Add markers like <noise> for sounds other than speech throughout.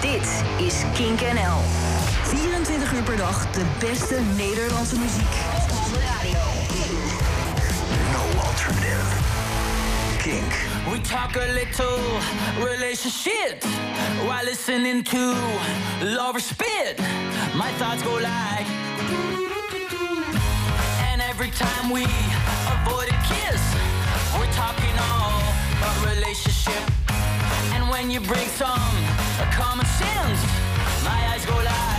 Dit is Kink NL. 24 uur per dag de beste Nederlandse muziek. Op de radio. No alternative. Kink. We talk a little relationship while listening to Lover Spit. My thoughts go like. And every time we avoid a kiss, we're talking all about relationship. And when you bring some common sense, my eyes go like.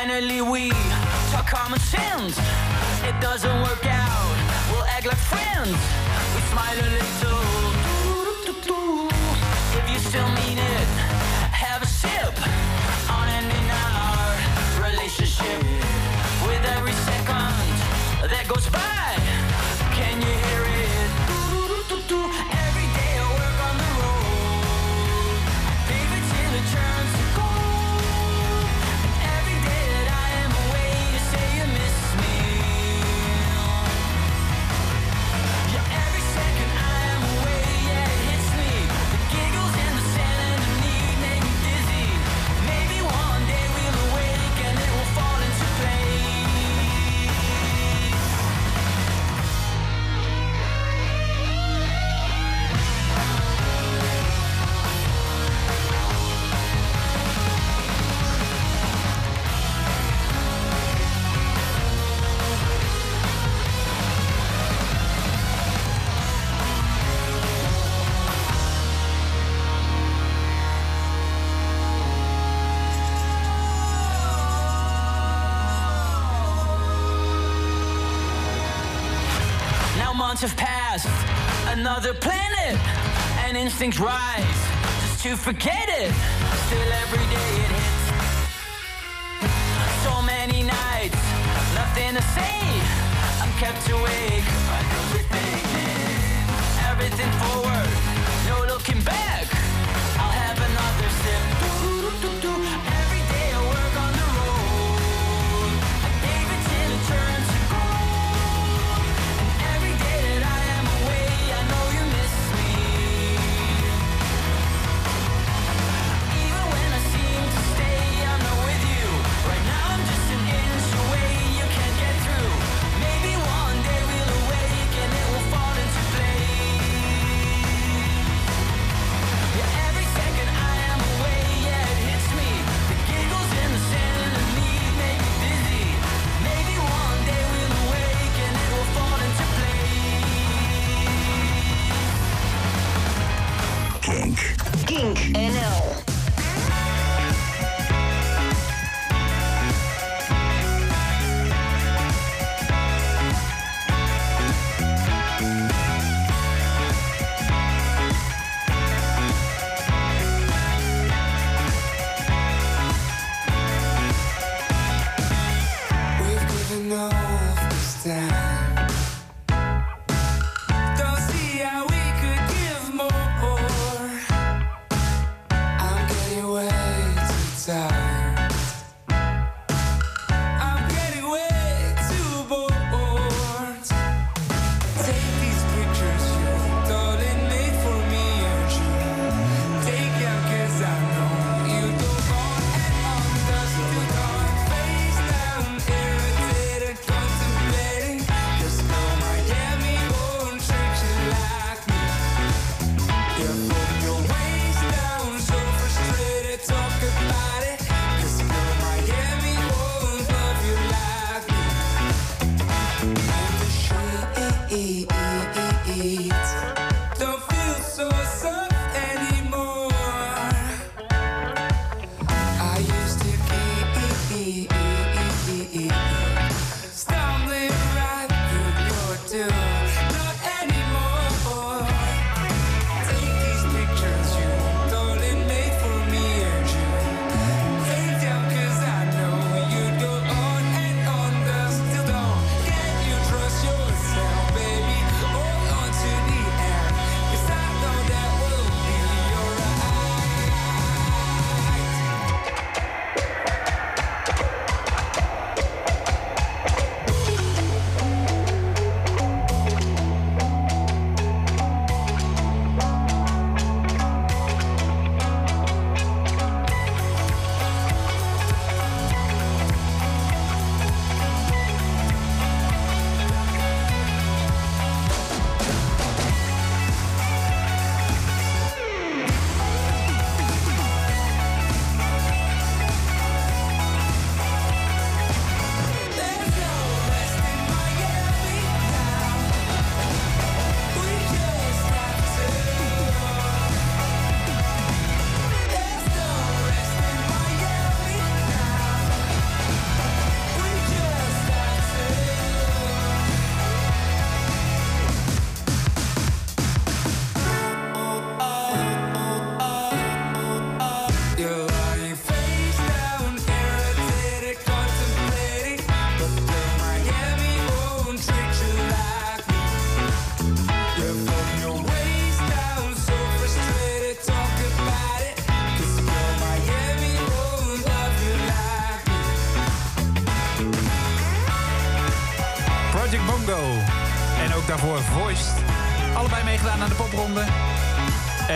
Finally we talk common sense. It doesn't work out. We'll act like friends. We smile a little. If you still mean it, have a sip on ending our relationship. With every second that goes by, can you hear it? Months have passed, another planet, and instincts rise just to forget it. Still every day it hits. So many nights, nothing to say. I'm kept awake by everything, everything forward, no looking back. Kink. Kink NL.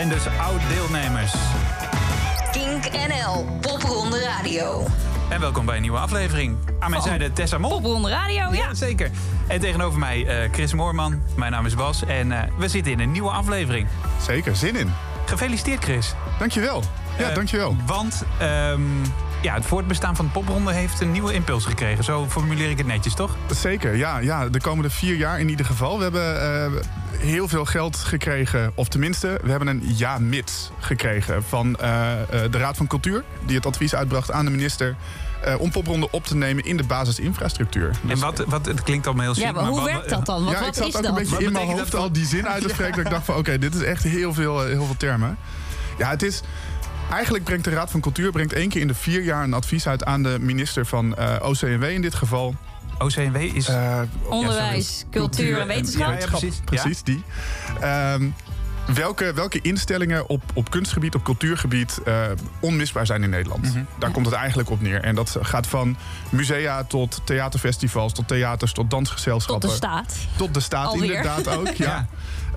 En dus oud-deelnemers. Kink NL, Popronde Radio. En welkom bij een nieuwe aflevering. Aan mijn zijde Tessa Mol. Popronde Radio, ja. Zeker. En tegenover mij eh, Chris Moorman. Mijn naam is Bas. En eh, we zitten in een nieuwe aflevering. Zeker, zin in. Gefeliciteerd, Chris. Dankjewel. Ja, Eh, dankjewel. Want ehm, ja, het voortbestaan van de popronde heeft een nieuwe impuls gekregen. Zo formuleer ik het netjes, toch? Zeker, ja, ja. De komende vier jaar in ieder geval. We hebben eh, heel veel geld gekregen. Of tenminste, we hebben een ja-mits gekregen van eh, eh, de Raad van Cultuur. Die het advies uitbracht aan de minister. eh, om popronde op te nemen in de basisinfrastructuur. En Dus- wat, wat, het klinkt allemaal heel Ja, chic, maar hoe wat- werkt dat dan? Wat, ja, ik wat zat is ook dat? een beetje Wat in mijn hoofd dat al die zin uit te spreken. <laughs> Dat ik dacht van oké, dit is echt heel veel, heel veel termen. Ja, het is... Eigenlijk brengt de Raad van Cultuur brengt één keer in de vier jaar een advies uit aan de minister van OCMW in dit geval. OCMW is... Eh, Onderwijs, cultuur en wetenschap. Ja, ja, precies. Precies, die. Ehm, welke, welke instellingen op, op kunstgebied, op cultuurgebied eh, onmisbaar zijn in Nederland? Mhm. Daar komt het eigenlijk op neer. En dat gaat van musea tot theaterfestivals, tot theaters, tot Tot dansgezelschappen. de staat. Tot de staat Alweer. inderdaad ook. <laughs> Ja. Ja.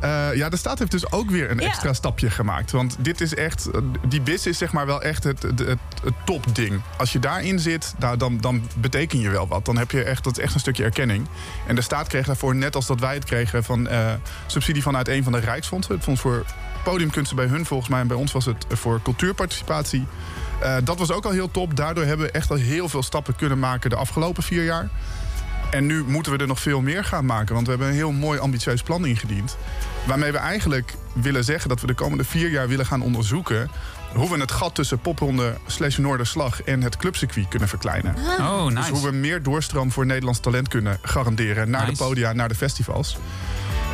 Eh, ja, de staat heeft dus ook weer een extra stapje gemaakt. Want dit is echt, eh, die BIS is zeg maar wel echt het, het, het, het topding. Als je daarin zit, nou, dan, dan beteken je wel wat. Dan heb je echt, dat is echt een stukje erkenning. En de staat kreeg daarvoor, net als dat wij het kregen, van eh, subsidie vanuit een van de Rijksfondsen. Het Fonds voor Podiumkunsten bij hun volgens mij. En bij ons was het voor cultuurparticipatie. Dat was ook al heel top. Daardoor hebben we echt al heel veel stappen kunnen maken de afgelopen vier jaar. En nu moeten we er nog veel meer gaan maken. Want we hebben een heel mooi ambitieus plan ingediend. Waarmee we eigenlijk willen zeggen dat we de komende vier jaar willen gaan onderzoeken. hoe we het gat tussen popronde slash Noorderslag en het clubcircuit kunnen verkleinen. Oh, Dus nice. hoe we meer doorstroom voor Nederlands talent kunnen garanderen. Naar Nice. de podia, naar de festivals.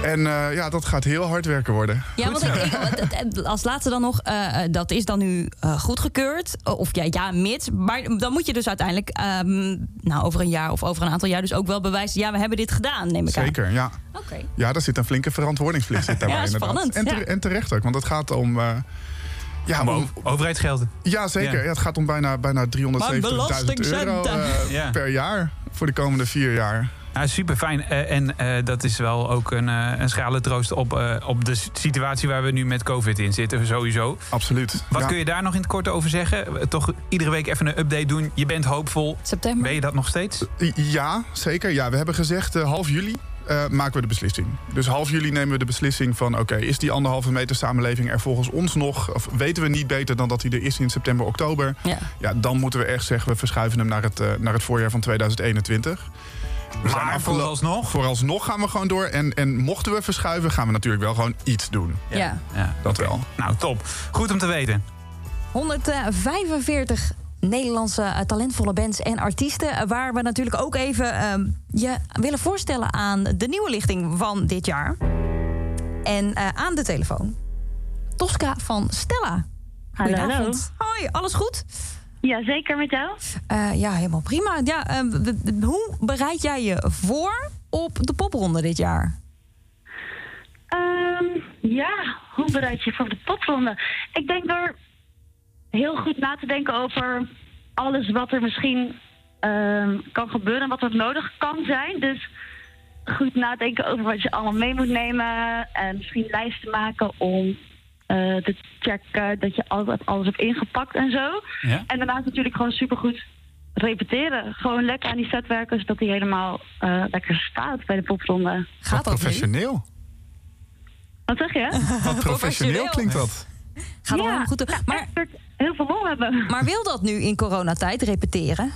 En eh, ja, dat gaat heel hard werken worden. Ja, want ik, als laatste dan nog, eh, eh, dat is dan nu eh, goedgekeurd. Of ja, ja, mits. Maar dan moet je dus uiteindelijk, ehm, nou, over een jaar of over een aantal jaar dus ook wel bewijzen. Ja, we hebben dit gedaan, neem ik aan. Zeker, ja. Oké. Ja, daar zit een flinke verantwoordingsplicht zit daarbij Ja, spannend, En, ja. en terecht ook, want het gaat om... eh, ja, Om om, o- overheidsgelden. Ja, zeker. Ja. Ja. het gaat om bijna, bijna 370.000 euro Ja. per jaar voor de komende vier jaar. Ja, super fijn. en eh, dat is wel ook een, eh, een schrale troost op, eh, op de situatie waar we nu met COVID in zitten, sowieso. Absoluut. Wat ja. kun je daar nog in het kort over zeggen? Eh, Toch iedere week even een update doen. Je bent hoopvol. September. Ben je dat nog steeds? Ja, zeker. Ja, we hebben gezegd eh, half juli eh, maken we de beslissing. Dus half juli nemen we de beslissing van... oké, is die anderhalve meter samenleving er volgens ons nog... of weten we niet beter dan dat hij er is in september, oktober... Ja. ja, dan moeten we echt zeggen... we verschuiven hem naar het, eh, naar het voorjaar van 2021. We Maar vooralsnog? Vooralsnog gaan we gewoon door. En, en mochten we verschuiven, gaan we natuurlijk wel gewoon iets doen. Ja. Ja, Dat wel. Nou, top. Goed om te weten. 145 Nederlandse eh, talentvolle bands en artiesten. eh, Waar we natuurlijk ook even ehm, je willen voorstellen aan de nieuwe lichting van dit jaar. En eh, aan de telefoon. Tosca van Stella. Hallo. Hoi, alles goed? Ja, zeker met jou. Eh, ja, helemaal prima. Ja, eh, hoe bereid jij je voor op de popronde dit jaar? Ehm, ja, hoe bereid je je voor de popronde? Ik denk door heel goed na te denken over alles wat er misschien ehm, kan gebeuren en wat er nodig kan zijn. Dus goed nadenken over wat je allemaal mee moet nemen. En misschien lijsten maken om eh, te checken dat je altijd alles hebt ingepakt en zo. Ja? En daarnaast natuurlijk gewoon supergoed repeteren. Gewoon lekker aan die set werken, zodat die helemaal eh, lekker staat bij de popronde. Gaat dat nu? professioneel. Wat zeg je? Wat professioneel klinkt dat. <laughs> Gaat dat helemaal goed? nou, Maar, ik heel veel lol hebben. maar wil dat nu in coronatijd repeteren?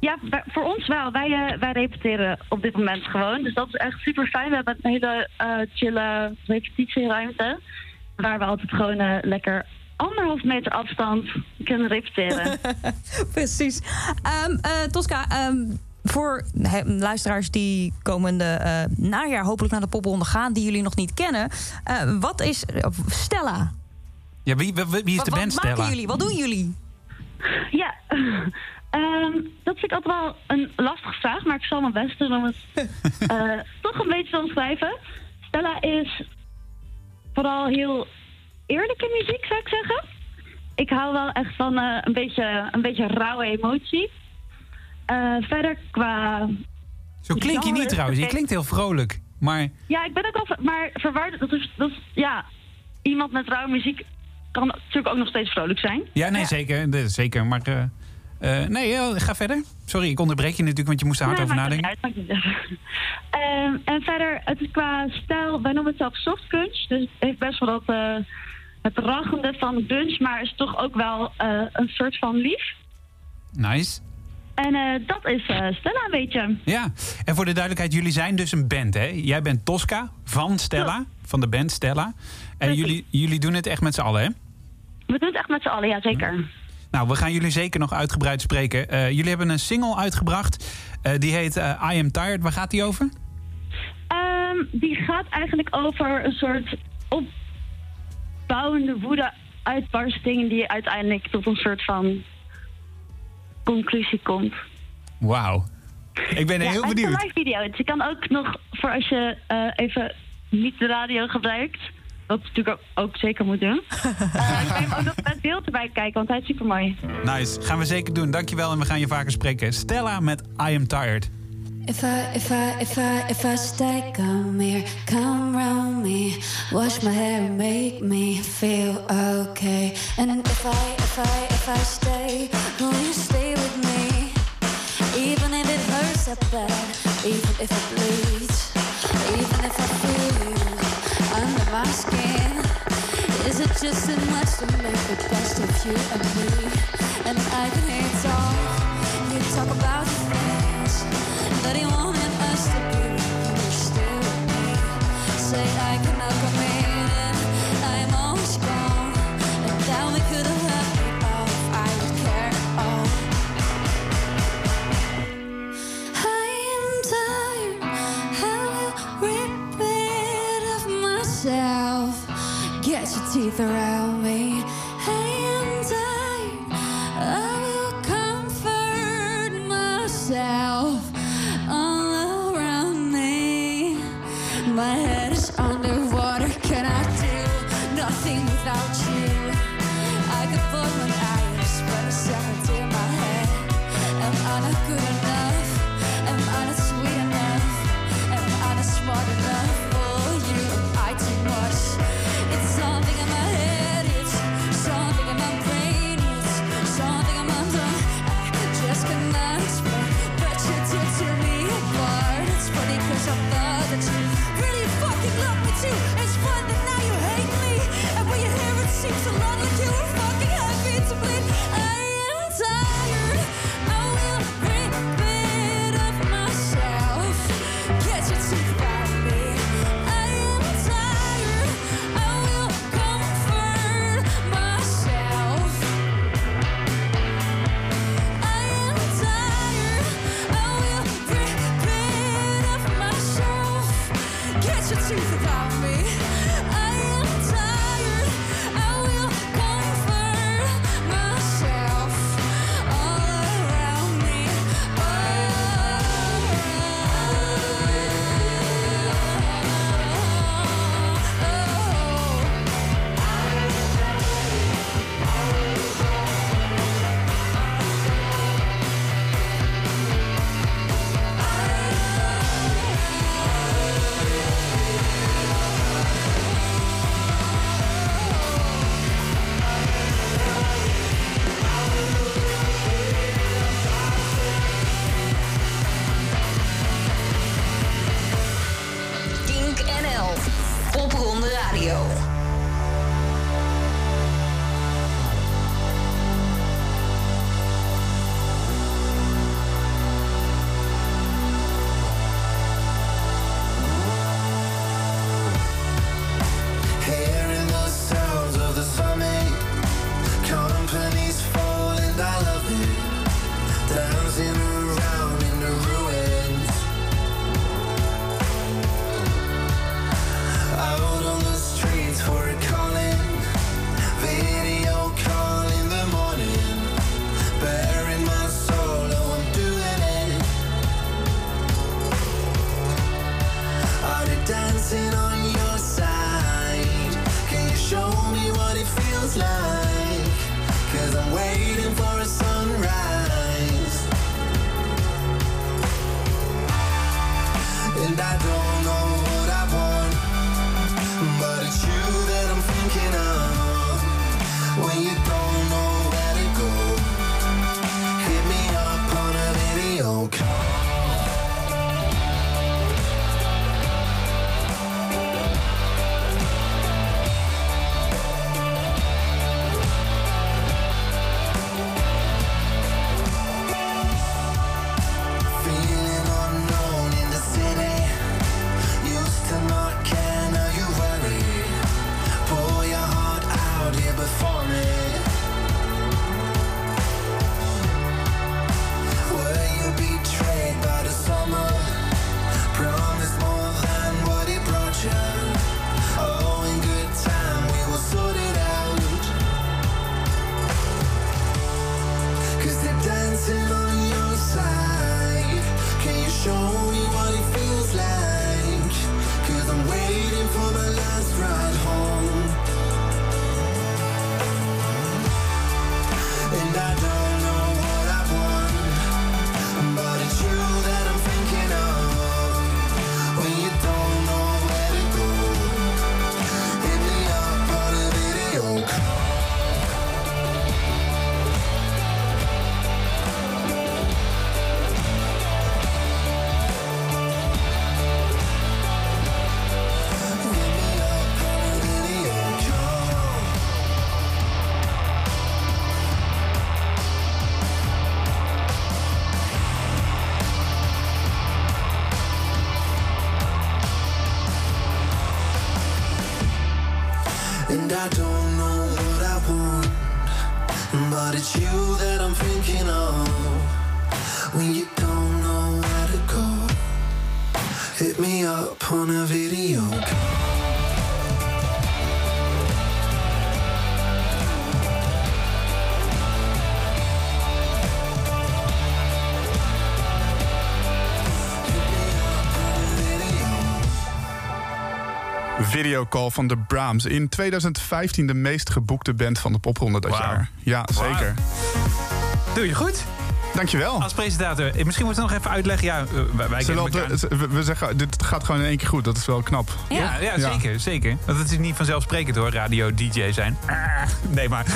Ja, voor ons wel. Wij, eh, wij repeteren op dit moment gewoon. Dus dat is echt super fijn. We hebben een hele eh chille repetitieruimte. Waar we altijd gewoon eh, lekker anderhalf meter afstand kunnen repeteren. <laughs> Precies. Ehm, eh, Tosca, ehm, voor luisteraars die komende eh, najaar hopelijk naar de popronde gaan... die jullie nog niet kennen. eh, wat is Stella? Ja, wie, wie, wie is wat de wat band maken Stella? jullie? Wat doen jullie? ja, <laughs> Ehm, dat vind ik altijd wel een lastige vraag. Maar ik zal mijn best doen om het <laughs> eh, toch een beetje te omschrijven. Stella is vooral heel eerlijke muziek, zou ik zeggen. Ik hou wel echt van eh, een, beetje, een beetje rauwe emotie. Eh, verder qua Zo klink je niet trouwens. Je klinkt heel vrolijk. Maar Ja, ik ben ook al maar verward. Dat is, dat is, ja, iemand met rauwe muziek kan natuurlijk ook nog steeds vrolijk zijn. ja, nee, zeker. zeker. Maar eh, nee, eh, ga verder. Sorry, ik onderbreek je natuurlijk, want je moest er hard Nee, over nadenken. uit. <laughs> Ehm, en verder, het is qua stijl, wij noemen het zelf soft crunch. Dus het heeft best wel dat, eh, het raggende van grunge, maar is toch ook wel een soort van lief. Nice. En dat is Stella een beetje. Ja, en voor de duidelijkheid, jullie zijn dus een band, hè? Jij bent Tosca van Stella, van de band Stella. En jullie, jullie doen het echt met z'n allen, hè? We doen het echt met z'n allen, ja zeker. Nou, we gaan jullie zeker nog uitgebreid spreken. Eh, jullie hebben een single uitgebracht. Eh, die heet eh, I Am Tired. Waar gaat die over? Ehm, die gaat eigenlijk over een soort opbouwende woede-uitbarsting... die uiteindelijk tot een soort van conclusie komt. Wauw. Ik ben Ja, heel Het is benieuwd. een live video. Dus je kan ook nog, voor als je even niet de radio gebruikt... wat je natuurlijk ook, ook zeker moet doen... <laughs> eh, kan je hem ook nog met beeld erbij kijken, want hij is super mooi. Nice. Gaan we zeker doen. Dankjewel en we gaan je vaker spreken. Stella met I Am Tired. If I, if I, if I, if I stay, come here, come round me, wash my hair and make me feel okay. And if I, if I, if I stay, will you stay with me? Even if it hurts that bad, even if it bleeds, even if I feel my skin. Is it just too much to make the best of you and me? And I can it all. You talk about the things that he wanted us to be. breathe around. Videocall van de Brahms. In 2015 de meest geboekte band van de popronde dat jaar. Ja, zeker. Doe je goed. Dankjewel. Als presentator. Eh, Misschien moeten we nog even uitleggen. Ja, eh, wij, wij Zullen kennen we, de- zeggen, dit gaat gewoon in één keer goed. Dat is wel knap. Ja, ja, zeker, zeker. Want het is niet vanzelfsprekend hoor, radio-dj zijn. <laughs> Ah, nee, maar. <laughs>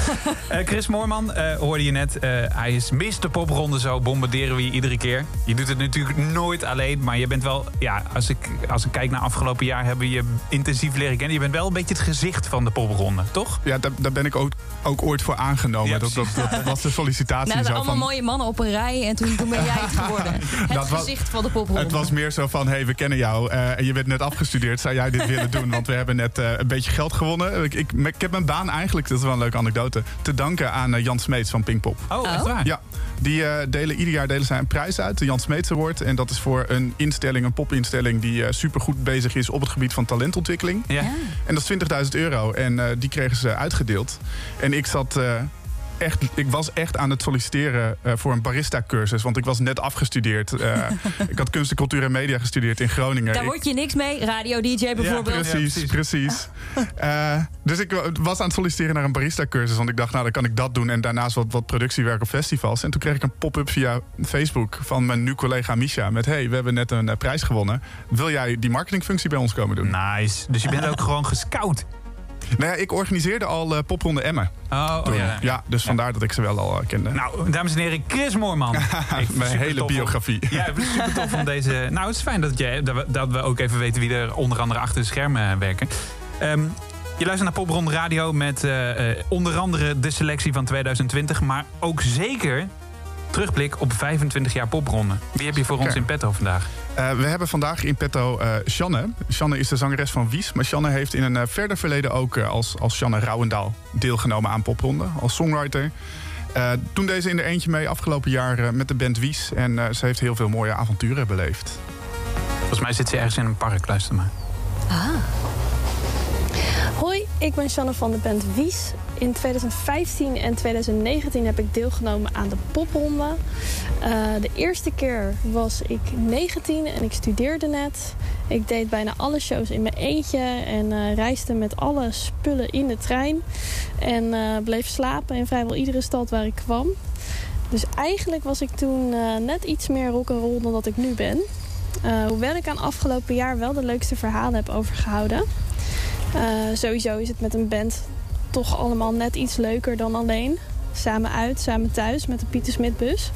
Eh, Chris Moorman eh, hoorde je net. Eh, hij is Mr. Popronde, zo bombarderen we je iedere keer. Je doet het natuurlijk nooit alleen, maar je bent wel... Ja, als ik, als ik kijk naar afgelopen jaar hebben we je intensief leren kennen. Je bent wel een beetje het gezicht van de popronde, toch? Ja, daar, daar ben ik ook, ook ooit voor aangenomen. Ja, dat, dat, dat was de sollicitatie. Nou, zo allemaal van, mooie mannen op een rij en toen, toen ben jij het geworden. <laughs> Het Dat was- gezicht van de popronde. Het was meer zo van, hé, hey, we kennen jou. eh, en je bent net afgestudeerd. Zou jij dit willen doen? Want we hebben net eh, een beetje geld gewonnen. Ik, ik, ik heb mijn baan eigenlijk, dat is wel een leuke anekdote... te danken aan eh, Jan Smeets van Pinkpop. Oh, echt waar? Ja, die eh, delen ieder jaar delen zij een prijs uit, de Jan Smeets Award. En dat is voor een instelling, een popinstelling... die eh, supergoed bezig is op het gebied van talentontwikkeling. Ja. En dat is 20.000 euro. En eh, die kregen ze uitgedeeld. En ik zat... Echt, ik was echt aan het solliciteren eh, voor een barista-cursus. Want ik was net afgestudeerd. Eh, <laughs> ik had kunst, cultuur en media gestudeerd in Groningen. Daar Ik- word je niks mee. Radio-dj bijvoorbeeld. precies, precies. <laughs> Eh, dus ik wa- was aan het solliciteren naar een barista-cursus. Want ik dacht, nou, dan kan ik dat doen. En daarnaast wat, wat productiewerk op festivals. En toen kreeg ik een pop-up via Facebook van mijn nu collega Misha. Met, hey, we hebben net een prijs gewonnen. Wil jij die marketingfunctie bij ons komen doen? Nice. Dus je bent ook <laughs> gewoon gescout. Nou ja, ik organiseerde al eh popronde Emmen. Oh, oh ja. ja. dus vandaar dat ik ze wel al eh, kende. Nou, dames en heren, Chris Moorman. <laughs> Mijn hele om- biografie. Ja, super tof om deze... Nou, het is fijn dat, jij, dat, we, dat we ook even weten wie er onder andere achter de schermen eh, werken. Ehm, je luistert naar Popronde Radio met onder andere de selectie van 2020... maar ook zeker terugblik op 25 jaar Popronde. Wie heb je voor ons in petto vandaag? Eh, we hebben vandaag in petto eh Sjanne. Sjanne is de zangeres van Wies. Maar Sjanne heeft in een eh, verder verleden ook als, als Sjanne Rouwendaal deelgenomen aan popronde. Als songwriter. Eh, toen deze in er eentje mee afgelopen jaar met de band Wies. En eh, ze heeft heel veel mooie avonturen beleefd. Volgens mij zit ze ergens in een park, luister maar. Hoi, ik ben Shanne van de band Wies. In 2015 en 2019 heb ik deelgenomen aan de popronde. Eh, de eerste keer was ik 19 en ik studeerde net. Ik deed bijna alle shows in mijn eentje en eh, reisde met alle spullen in de trein. En eh, bleef slapen in vrijwel iedere stad waar ik kwam. Dus eigenlijk was ik toen net iets meer rock'n'roll dan dat ik nu ben. Hoewel ik aan afgelopen jaar wel de leukste verhalen heb overgehouden. Eh, sowieso is het met een band toch allemaal net iets leuker dan alleen. Samen uit, samen thuis met de Pieter Smit bus.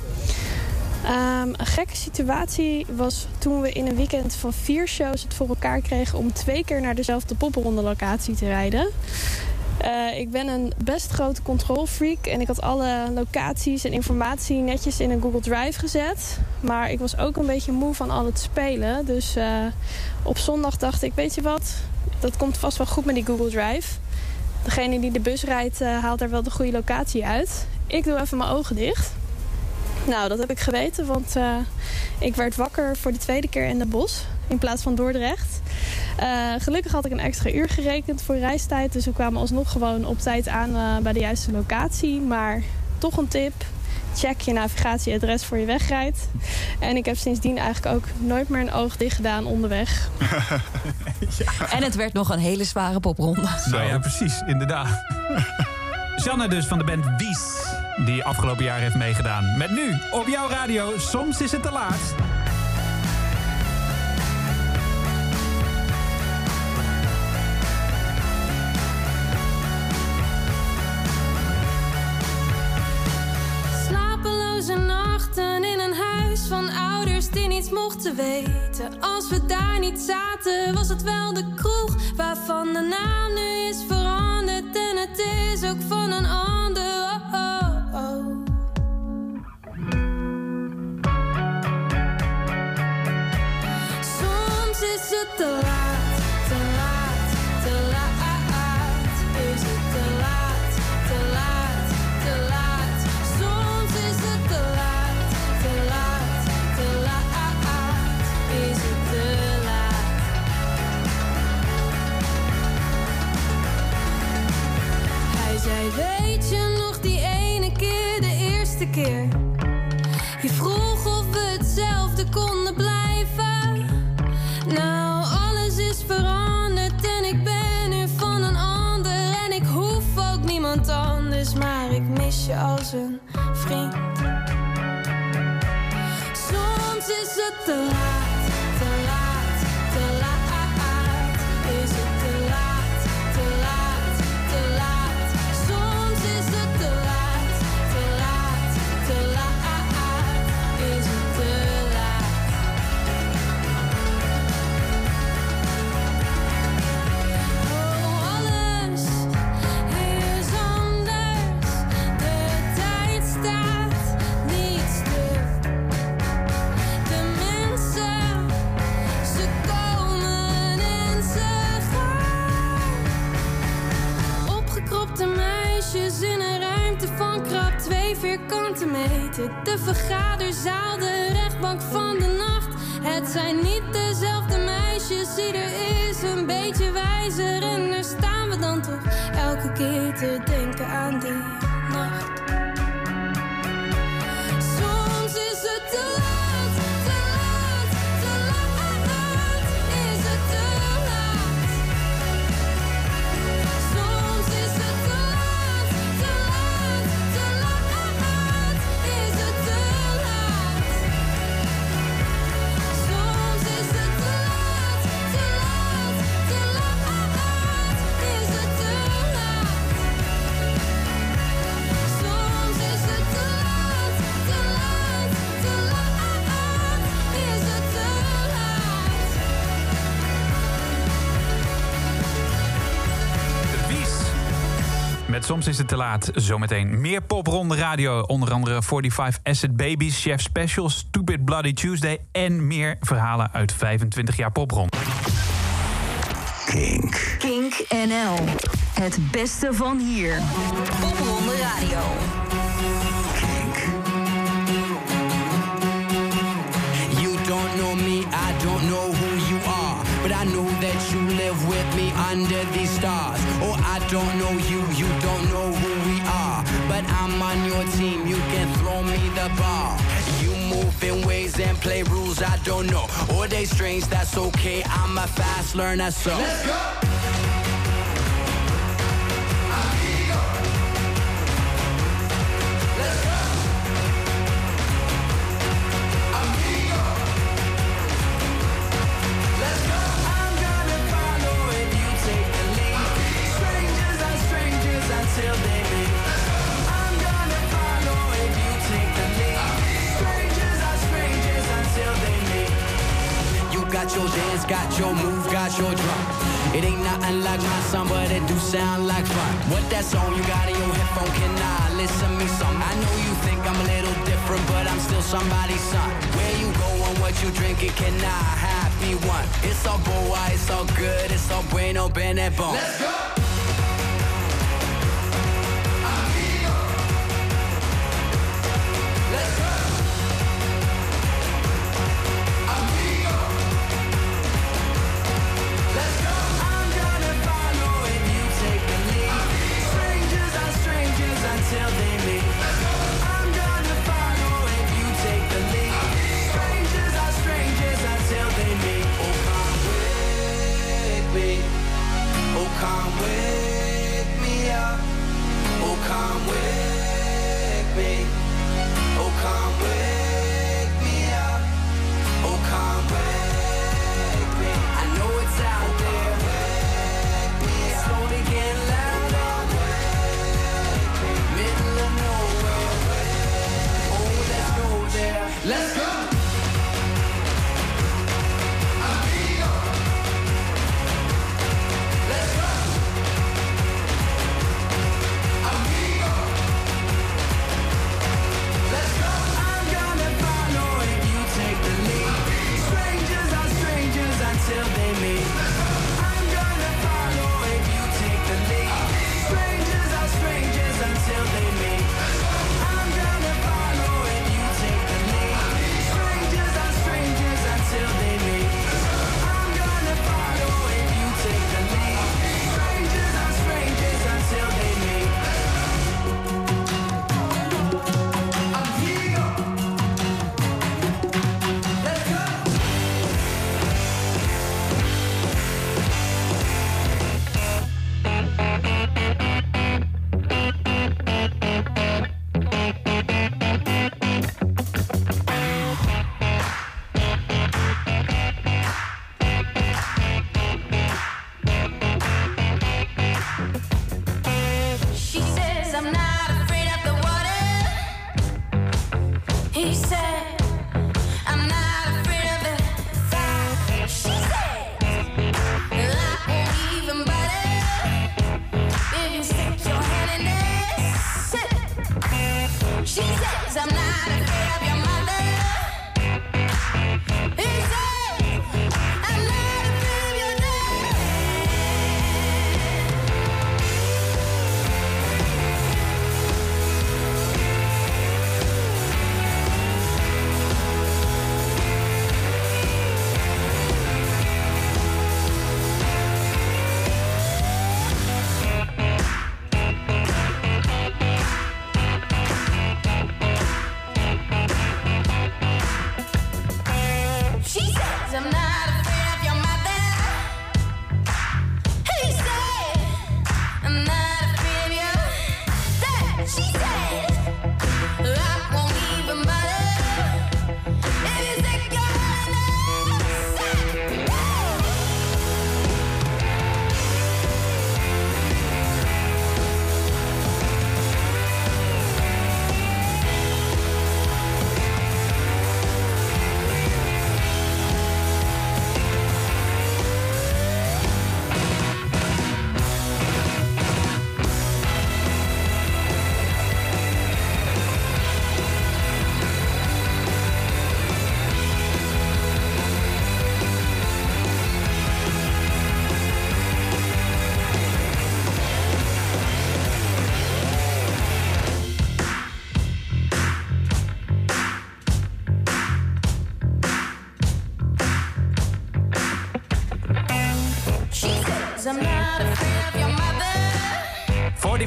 Ehm, een gekke situatie was toen we in een weekend van vier shows het voor elkaar kregen om twee keer naar dezelfde popronde locatie te rijden. Eh, ik ben een best grote controlfreak en ik had alle locaties en informatie netjes in een Google Drive gezet. Maar ik was ook een beetje moe van al het spelen. Dus eh, op zondag dacht ik, weet je wat, dat komt vast wel goed met die Google Drive. Degene die de bus rijdt eh, haalt daar wel de goede locatie uit. Ik doe even mijn ogen dicht. Nou, dat heb ik geweten, want eh, ik werd wakker voor de tweede keer in de bos in plaats van Dordrecht. Eh, gelukkig had ik een extra uur gerekend voor reistijd, dus we kwamen alsnog gewoon op tijd aan bij de juiste locatie. Maar toch een tip: check je navigatieadres voor je wegrijdt. En ik heb sindsdien eigenlijk ook nooit meer een oog dicht gedaan onderweg. <laughs> En het werd nog een hele zware popronde. Nou ja, precies, inderdaad. <laughs> Janne dus van de band Wies, die afgelopen jaar heeft meegedaan. Met nu op jouw radio, soms is het te laat. Mochten weten. Als we daar niet zaten, was het wel de kroeg waarvan de naam nu is veranderd. En het is ook van een ander. Je vroeg of we hetzelfde konden blijven. Nou, alles is veranderd en ik ben nu van een ander. En ik hoef ook niemand anders, maar ik mis je als een vriend. Soms is het te laat, meisjes, ieder is een beetje wijzer. En daar staan we dan toch elke keer te denken aan Met Soms is het te laat. Zometeen meer popronde radio. Onder andere 45 Acid Babies, Chef Special, Stupid Bloody Tuesday... en meer verhalen uit 25 jaar popronde. Kink. Kink NL. Het beste van hier. Popronde Radio. You don't know me, I don't know who you are. But I know that you live with me under these stars. Don't know you, you don't know who we are. But I'm on your team, you can throw me the ball. You move in ways and play rules I don't know. Or they strange, that's okay. I'm a fast learner, so. Let's go! Got your dance, got your move, got your drum. It ain't nothing like my song, but it do sound like fun. What that song you got in your headphone? Can I listen me some? I know you think I'm a little different, but I'm still somebody's son. Where you going, what you drinking? Can I have me one? It's all boy, it's all good, it's all bueno, bene bon. Let's go.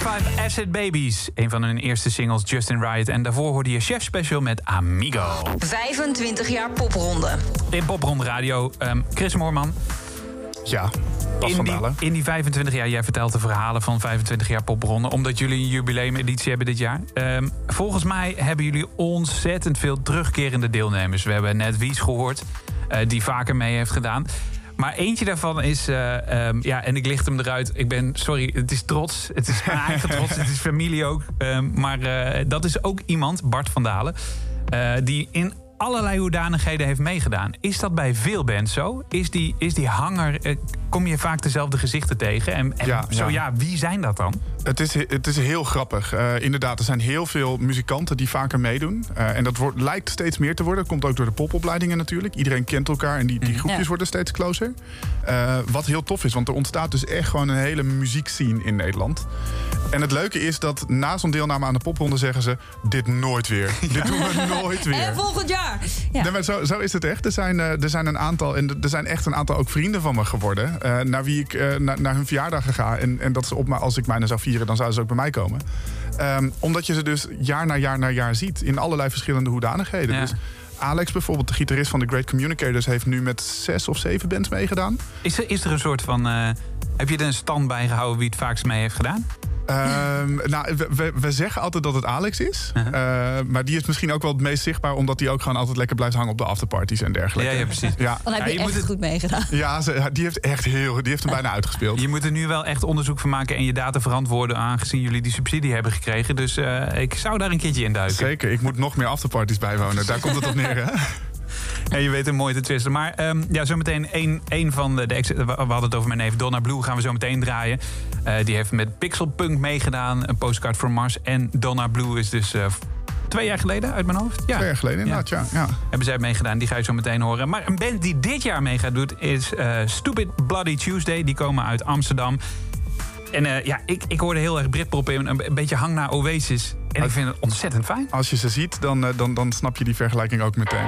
5 Acid Babies. Een van hun eerste singles, Justin Riot. En daarvoor hoorde je Chef Special met Amigo. 25 jaar popronde. In Popronde Radio, ehm, Chris Moorman. Ja, Bas in, die, in die 25 jaar, jij vertelt de verhalen van 25 jaar popronde... omdat jullie een jubileumeditie hebben dit jaar. Ehm, volgens mij hebben jullie ontzettend veel terugkerende deelnemers. We hebben net Wies gehoord, eh, die vaker mee heeft gedaan. Maar eentje daarvan is, eh, ehm, ja, en ik licht hem eruit. Ik ben, sorry, het is trots. Het is mijn eigen trots, <laughs> het is familie ook. Ehm, maar eh, dat is ook iemand, Bart van Dalen... eh, die in allerlei hoedanigheden heeft meegedaan. Is dat bij veel bands zo? Is die, is die hanger, eh, kom je vaak dezelfde gezichten tegen? En, en Ja, zo ja. ja, wie zijn dat dan? Het is, het is heel grappig. Eh, inderdaad, er zijn heel veel muzikanten die vaker meedoen. Eh, en dat wordt, lijkt steeds meer te worden. Dat komt ook door de popopleidingen natuurlijk. Iedereen kent elkaar en die, die groepjes Ja. worden steeds closer. Eh, wat heel tof is, want er ontstaat dus echt gewoon een hele muziekscene in Nederland. En het leuke is dat na zo'n deelname aan de popronde zeggen ze... dit nooit weer. <laughs> Dit doen we nooit weer. En volgend jaar. Ja. Nee, maar zo, zo is het echt. Er zijn, eh, er zijn een aantal, en er zijn echt een aantal ook vrienden van me geworden. eh, naar wie ik eh, na- naar hun verjaardag ga. En, en dat ze op mij, als ik mijne zou vieren, dan zouden ze ook bij mij komen. Ehm, omdat je ze dus jaar na jaar na jaar ziet. In allerlei verschillende hoedanigheden. Ja. Dus Alex bijvoorbeeld, de gitarist van The Great Communicators... heeft nu met zes of zeven bands meegedaan. Is er, is er een soort van... eh, heb je er een stand bij gehouden wie het vaakst mee heeft gedaan? Ehm, nou, we, we, we zeggen altijd dat het Alex is. Eh, maar die is misschien ook wel het meest zichtbaar... omdat hij ook gewoon altijd lekker blijft hangen op de afterparties en dergelijke. Ja, ja, precies. Ja. Dan heb Ja, je, moet het- goed meegedaan. Ja, ze- die heeft echt heel, die heeft hem bijna uitgespeeld. Je moet er nu wel echt onderzoek van maken en je data verantwoorden... aangezien jullie die subsidie hebben gekregen. Dus eh, ik zou daar een keertje in duiken. Zeker, ik moet nog meer afterparties bijwonen. Daar komt het op neer, hè? <laughs> En je weet hem mooi te twisten. Maar ehm, ja, zometeen één, één van de, de We hadden het over mijn neef Donna Blue. Gaan we zo meteen draaien. Eh, die heeft met Pixelpunk meegedaan. Een postcard from Mars. En Donna Blue is dus eh, twee jaar geleden uit mijn hoofd. Ja. Twee jaar geleden inderdaad, ja. ja. Hebben zij meegedaan, die ga je zo meteen horen. Maar een band die dit jaar mee gaat doen is eh, Stupid Bloody Tuesday. Die komen uit Amsterdam. En ja, ik, ik hoorde heel erg Britpop in. Een, beetje hang naar Oasis. En ik vind het ontzettend fijn. Als je ze ziet, dan, dan, dan snap je die vergelijking ook meteen.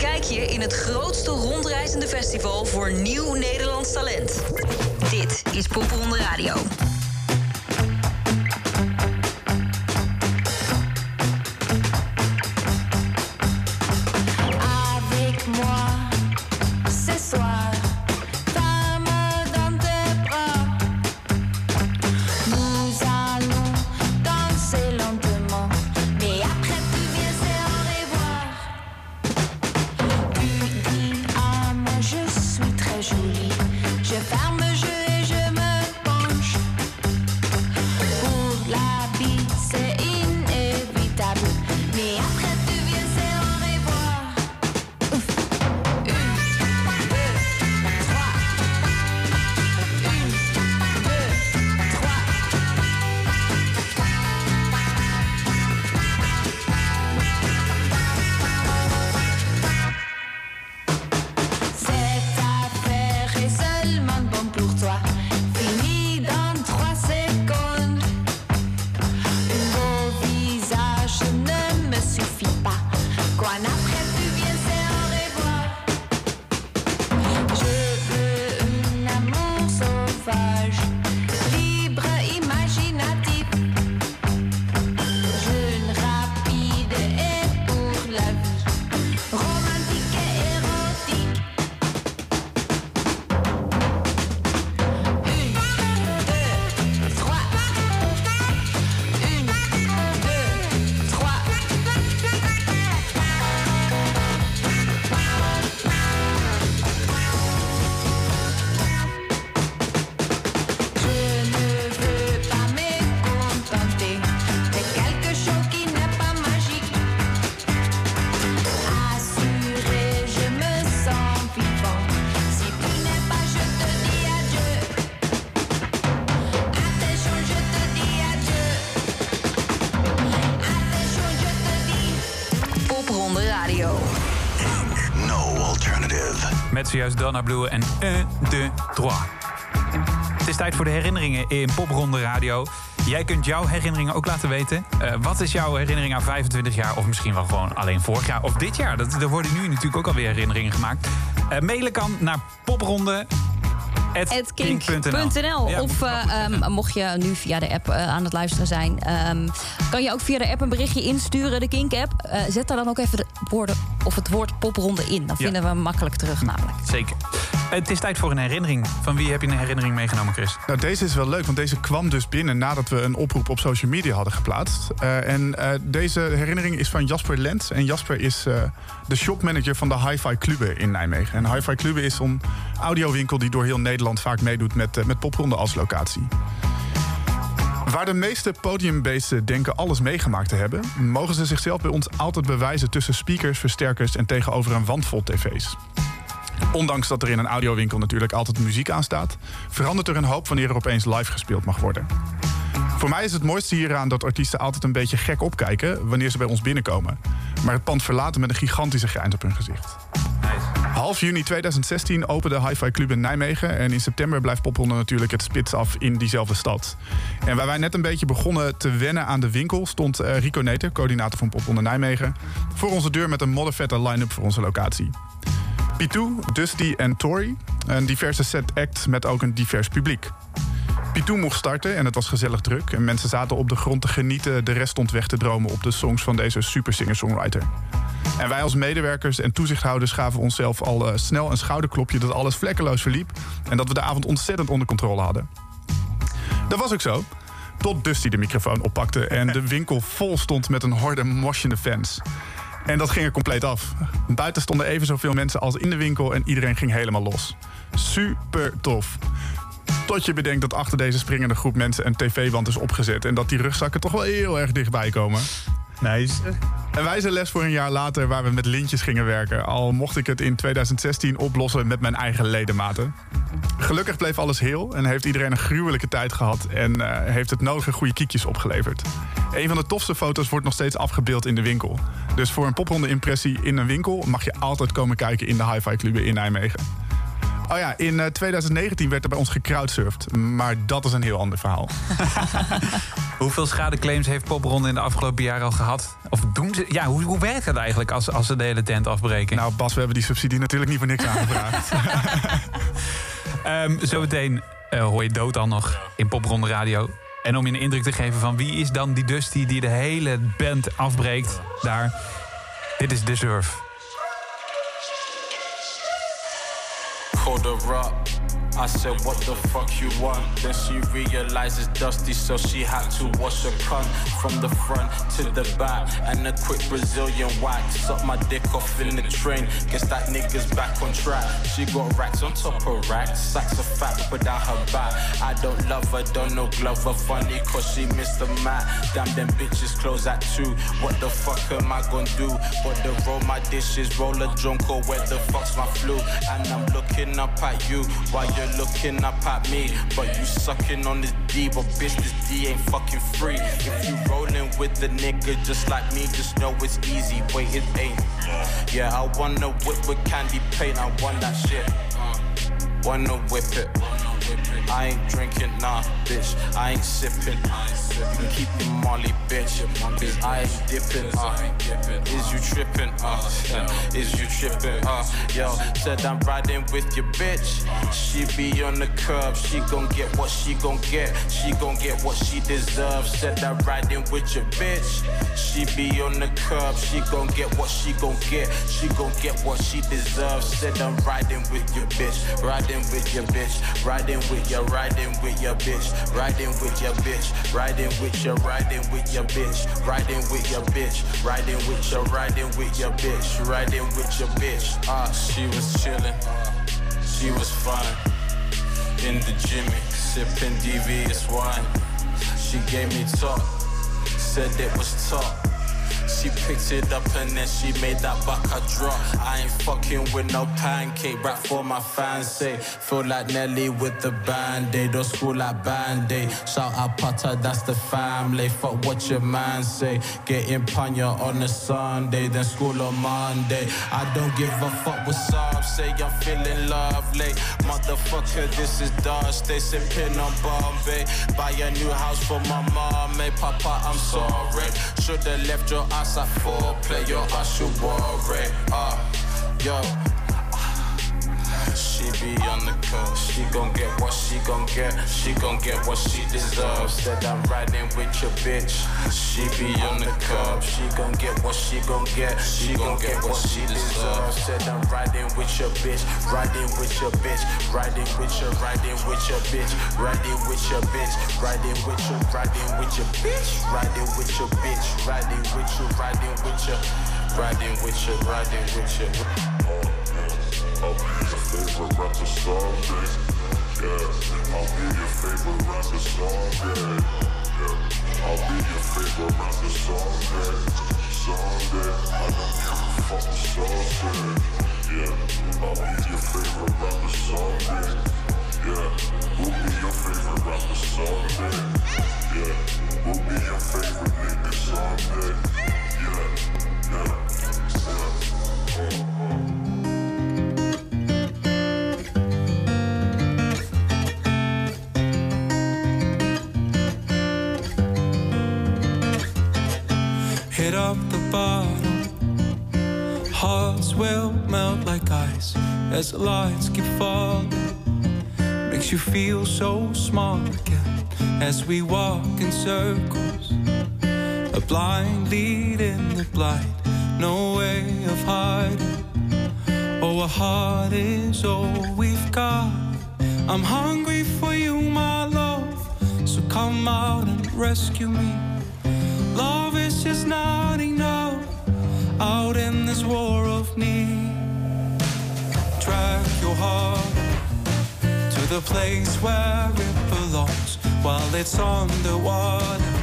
Kijk je in het grootste rondreizende festival voor nieuw Nederlands talent. Dit is Popronde Radio. Zojuist Donna Blue en 1, 2, 3. Het is tijd voor de herinneringen in Popronde Radio. Jij kunt jouw herinneringen ook laten weten. Eh, wat is jouw herinnering aan 25 jaar? Of misschien wel gewoon alleen vorig jaar of dit jaar. Dat, er worden nu natuurlijk ook alweer herinneringen gemaakt. Eh, mailen kan naar popronde. kink.nl. Ja, of eh, ehm, mocht je nu via de app aan het luisteren zijn, ehm, kan je ook via de app een berichtje insturen, de Kink-app. Zet daar dan ook even de woorden of het woord popronde in. Dan Ja. vinden we hem makkelijk terug, namelijk. Zeker. Het is tijd voor een herinnering. Van wie heb je een herinnering meegenomen, Chris? Nou, deze is wel leuk, want deze kwam dus binnen nadat we een oproep op social media hadden geplaatst. Eh, en eh, deze herinnering is van Jasper Lent. En Jasper is eh, de shopmanager van de Hi-Fi Clube in Nijmegen. En Hi-Fi Clube is een audiowinkel die door heel Nederland vaak meedoet met, met popronde als locatie. Waar de meeste podiumbeesten denken alles meegemaakt te hebben, mogen ze zichzelf bij ons altijd bewijzen tussen speakers, versterkers en tegenover een wand vol tv's. Ondanks dat er in een audiowinkel natuurlijk altijd muziek aan staat, verandert er een hoop wanneer er opeens live gespeeld mag worden. Voor mij is het mooiste hieraan dat artiesten altijd een beetje gek opkijken wanneer ze bij ons binnenkomen. Maar het pand verlaten met een gigantische grijns op hun gezicht. Half juni 2016 opende Hi-Fi Club in Nijmegen. En in september blijft Popronde natuurlijk het spits af in diezelfde stad. En waar wij net een beetje begonnen te wennen aan de winkel... stond eh, Rico Neter, coördinator van Popronde Nijmegen... voor onze deur met een moddervette line-up voor onze locatie. Pitou, Dusty en Tori. Een diverse set act met ook een divers publiek. Pitou mocht starten en het was gezellig druk. En mensen zaten op de grond te genieten. De rest stond weg te dromen op de songs van deze super singer-songwriter. En wij als medewerkers en toezichthouders gaven onszelf al eh, snel een schouderklopje dat alles vlekkeloos verliep. En dat we de avond ontzettend onder controle hadden. Dat was ook zo. Tot Dusty de microfoon oppakte en de <laughs> winkel vol stond met een horde moshende fans. En dat ging er compleet af. Buiten stonden even zoveel mensen als in de winkel en iedereen ging helemaal los. Super tof. Tot je bedenkt dat achter deze springende groep mensen een tv-wand is opgezet... en dat die rugzakken toch wel heel erg dichtbij komen. Nice. Een wijze les voor een jaar later waar we met lintjes gingen werken. Al mocht ik het in 2016 oplossen met mijn eigen ledematen. Gelukkig bleef alles heel en heeft iedereen een gruwelijke tijd gehad... en eh, heeft het nodige goede kiekjes opgeleverd. Een van de tofste foto's wordt nog steeds afgebeeld in de winkel. Dus voor een popronde impressie in een winkel... mag je altijd komen kijken in de Hi-Fi Club in Nijmegen. Oh ja, in eh, 2019 werd er bij ons gecrowdsurfd. Maar dat is een heel ander verhaal. <laughs> Hoeveel schadeclaims heeft Popronde in de afgelopen jaren al gehad? Of doen ze... Ja, hoe, hoe werkt dat eigenlijk als, als ze de hele tent afbreken? Nou Bas, we hebben die subsidie natuurlijk niet voor niks aangevraagd. <laughs> <laughs> Ehm, zometeen eh, hoor je dood al nog in Popronde Radio. En om je een indruk te geven van wie is dan die Dusty die de hele band afbreekt daar. Dit is Deserve. called the rock. I said, what the fuck you want? Then she realizes dusty, so she had to wash her cunt from the front to the back. And a quick Brazilian wax. Suck my dick off in the train. Guess that nigga's back on track. She got racks on top of racks. Sacks of fat put down her back. I don't love her, don't know glove her. Funny cause she missed the mat. Damn, them bitches close at two. What the fuck am I gonna do? But to roll my dishes, roll a drunk or where the fuck's my flu? And I'm looking up at you while you're looking up at me. But you sucking on this D, but bitch, this D ain't fucking free. If you rolling with the nigga just like me, just know it's easy. Wait, it ain't. Yeah, I wanna whip with candy paint, I want that shit. Uh, Wanna whip it. I ain't drinking, nah, bitch. I ain't sipping. You keep your molly, bitch. Cause I ain't dipping, uh. Is you tripping, uh? Is you tripping, uh? Yo, said I'm riding with your bitch. She be on the curb. She gon' get what she gon' get. She gon' get what she deserves. Said I'm riding with your bitch. She be on the curb. She gon' get what she gon' get. She gon' get what she deserves. Said I'm riding with your bitch. Riding with your bitch. Riding with your riding with your bitch. Riding with your bitch. Riding with your riding with your bitch. Riding with your bitch. Riding with your riding with your bitch. Riding with your bitch. Ah, she was chillin'. She was fine. In the Jimmy, sipping devious wine. She gave me top. Said it was top. She picked it up and then she made that baka drop. I ain't fucking with no pancake, rap for my fans say. Feel like Nelly with the band-aid, or school like band-aid. Shout out Potter, that's the family. Fuck what your man say. Getting panya on a Sunday, then school on Monday. I don't give a fuck what some say, I'm feeling lovely. Motherfucker, this is dust. They sipping on Bombay. Buy a new house for my mom, hey Papa, I'm sorry. Should've left your ass that's a foreplay, yo, I should worry. Uh, yo, she be on the curve. She gon' get what she gon' get. She gon' get what she deserves. Said I'm riding with your bitch. She be on the curb. She gon' get what she gon' get. She gon' get what she deserves. Said I'm riding with your bitch. Riding with your bitch. Riding with your riding with your bitch. Riding with your bitch. Riding with your riding with your bitch. Riding with your bitch. Riding with your riding with your riding with your riding with your. I'll be your favorite rapper someday. Yeah, I'll be your favorite rapper someday. Yeah, I'll be your favorite rapper someday. Someday, I don't give a fuck someday. Yeah, I'll be your favorite rapper someday. Yeah, we'll be your favorite rapper someday. Yeah, we'll be your favorite nigga someday. Yeah, yeah, yeah. Uh. Up the bottom. Hearts will melt like ice as the lights keep falling. Makes you feel so small again as we walk in circles. A blind lead in the blind, no way of hiding. Oh, a heart is all we've got. I'm hungry for you, my love. So come out and rescue me. Not enough out in this war of need. Drag your heart to the place where it belongs while it's underwater.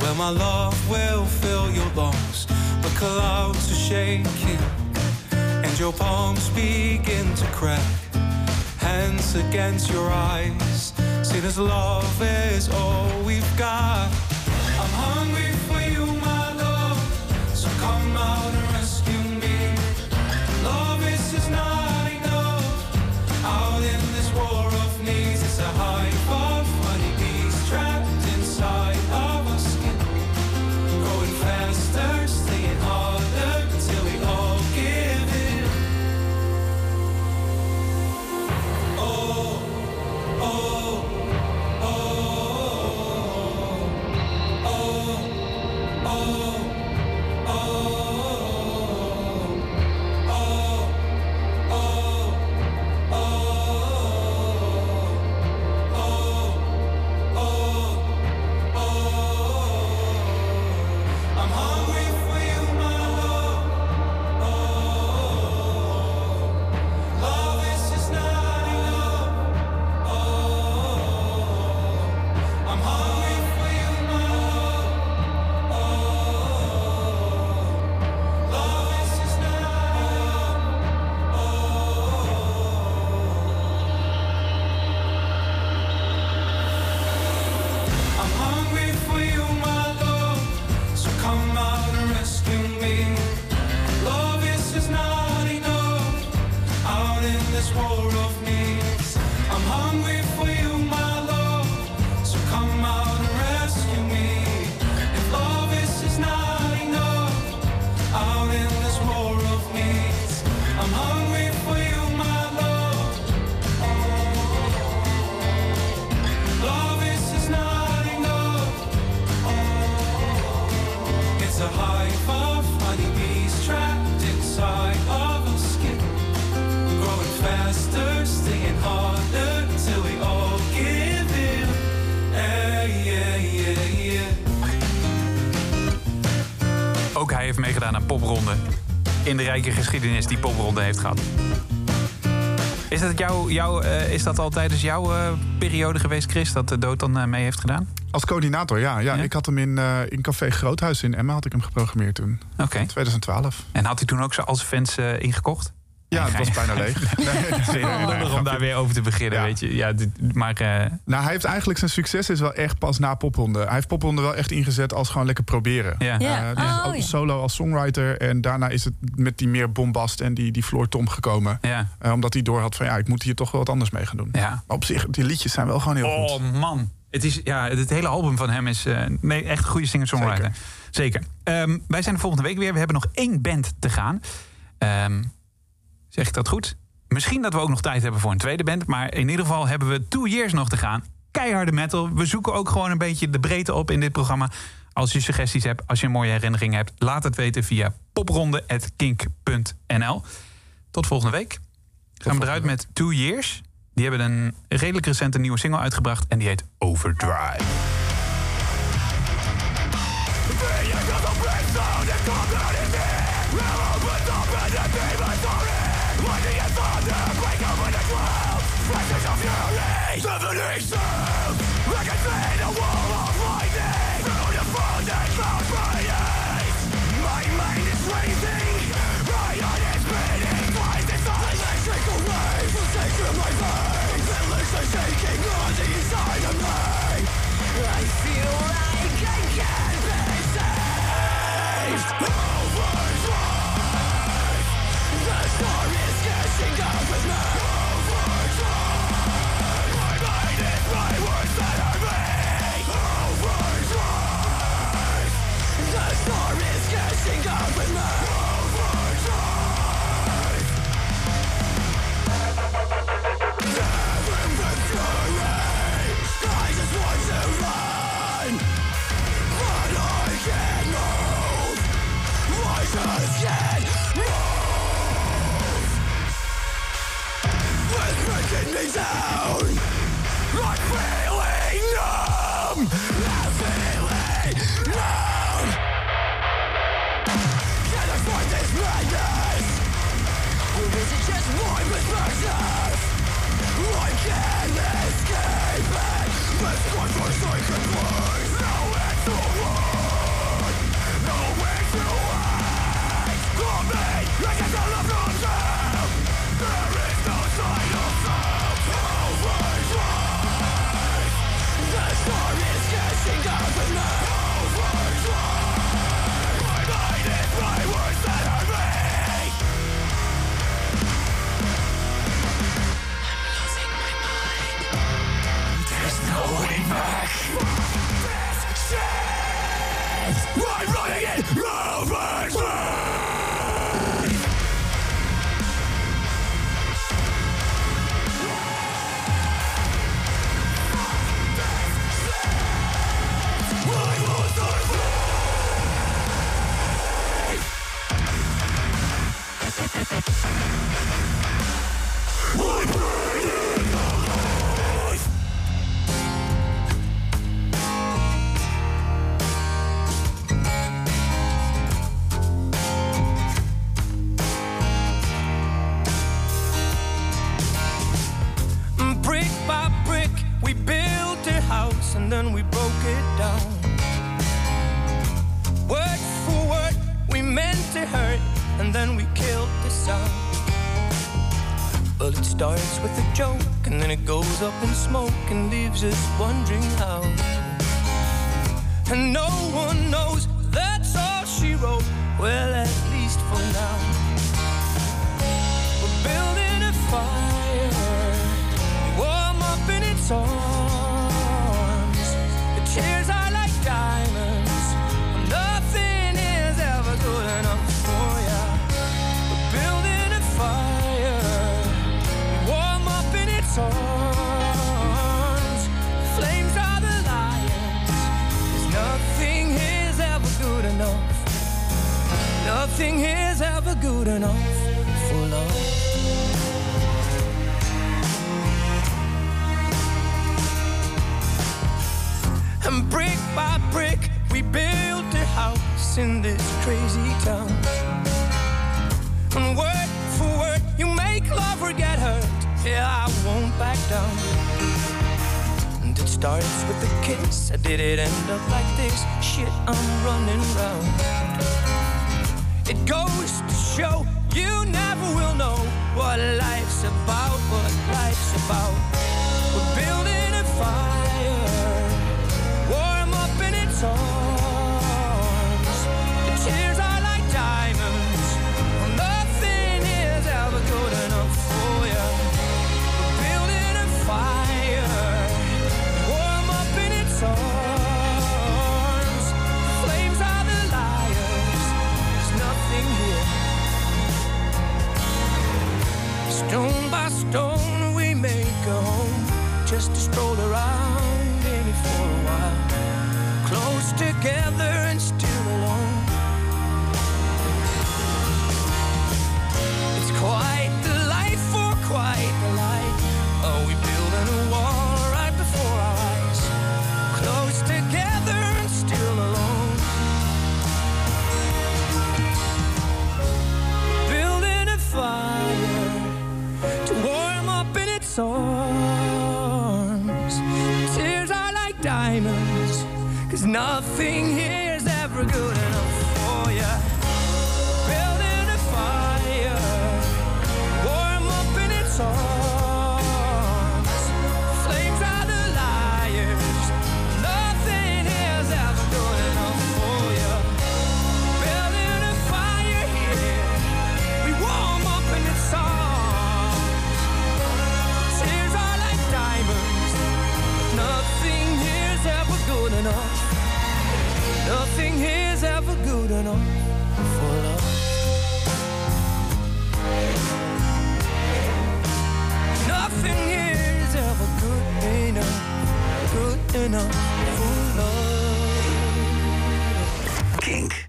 Where my love will fill your lungs. The clouds are shaking and your palms begin to crack. Hands against your eyes. See, this love is all we've got. I'm hungry rijke geschiedenis die popronde heeft gehad. Is dat, jou, jou, eh, is dat al tijdens jouw eh, periode geweest, Chris, dat de dood dan eh, mee heeft gedaan? Als coördinator, ja. ja, Ik had hem in, in Café Groothuis in Emma had ik hem geprogrammeerd toen. Oké. 2012. En had hij toen ook zo al zijn fans ingekocht? Ja, het was bijna leeg. <laughs> Nee, Het is heel lullig <laughs> om daar weer over te beginnen, weet je. Ja, dit- maar eh, Nou, hij heeft eigenlijk zijn succes is wel echt pas na popronde. Hij heeft popronde wel echt ingezet als gewoon lekker proberen. Ja. Ja. Eh, dus Oh, ook ja. solo als songwriter. En daarna is het met die meer bombast en die, die Floor Tom gekomen. ja. Eh, omdat hij door had van ja, ik moet hier toch wel wat anders mee gaan doen. Ja. Maar op zich, die liedjes zijn wel gewoon heel goed. Oh man. Het, is, ja, het hele album van hem is eh, nee, echt een goede singer-songwriter. Zeker. Ehm, wij zijn de volgende week weer. We hebben nog één band te gaan. Ehm, zeg ik dat goed? Misschien dat we ook nog tijd hebben voor een tweede band. Maar in ieder geval hebben we Two Years nog te gaan. Keiharde metal. We zoeken ook gewoon een beetje de breedte op in dit programma. Als je suggesties hebt, als je een mooie herinnering hebt... laat het weten via popronde.kink.nl. Tot volgende week. Gaan we eruit met Two Years. Die hebben een redelijk recente nieuwe single uitgebracht. En die heet Overdrive. Jason! and then we killed the sun. Well, it starts with a joke, and then it goes up in smoke and leaves us wondering how. And no one knows that's all she wrote. Well, at least for now, we're building a fire. You warm up and it's on. nothing is ever good enough for love. And brick by brick, we built a house in this crazy town. And word for word, you make love or get hurt. Yeah, I won't back down. And it starts with a kiss. I did it end up like this? Shit, I'm running round. It goes to show you never will know what life's about, what life's about. We're building a fire.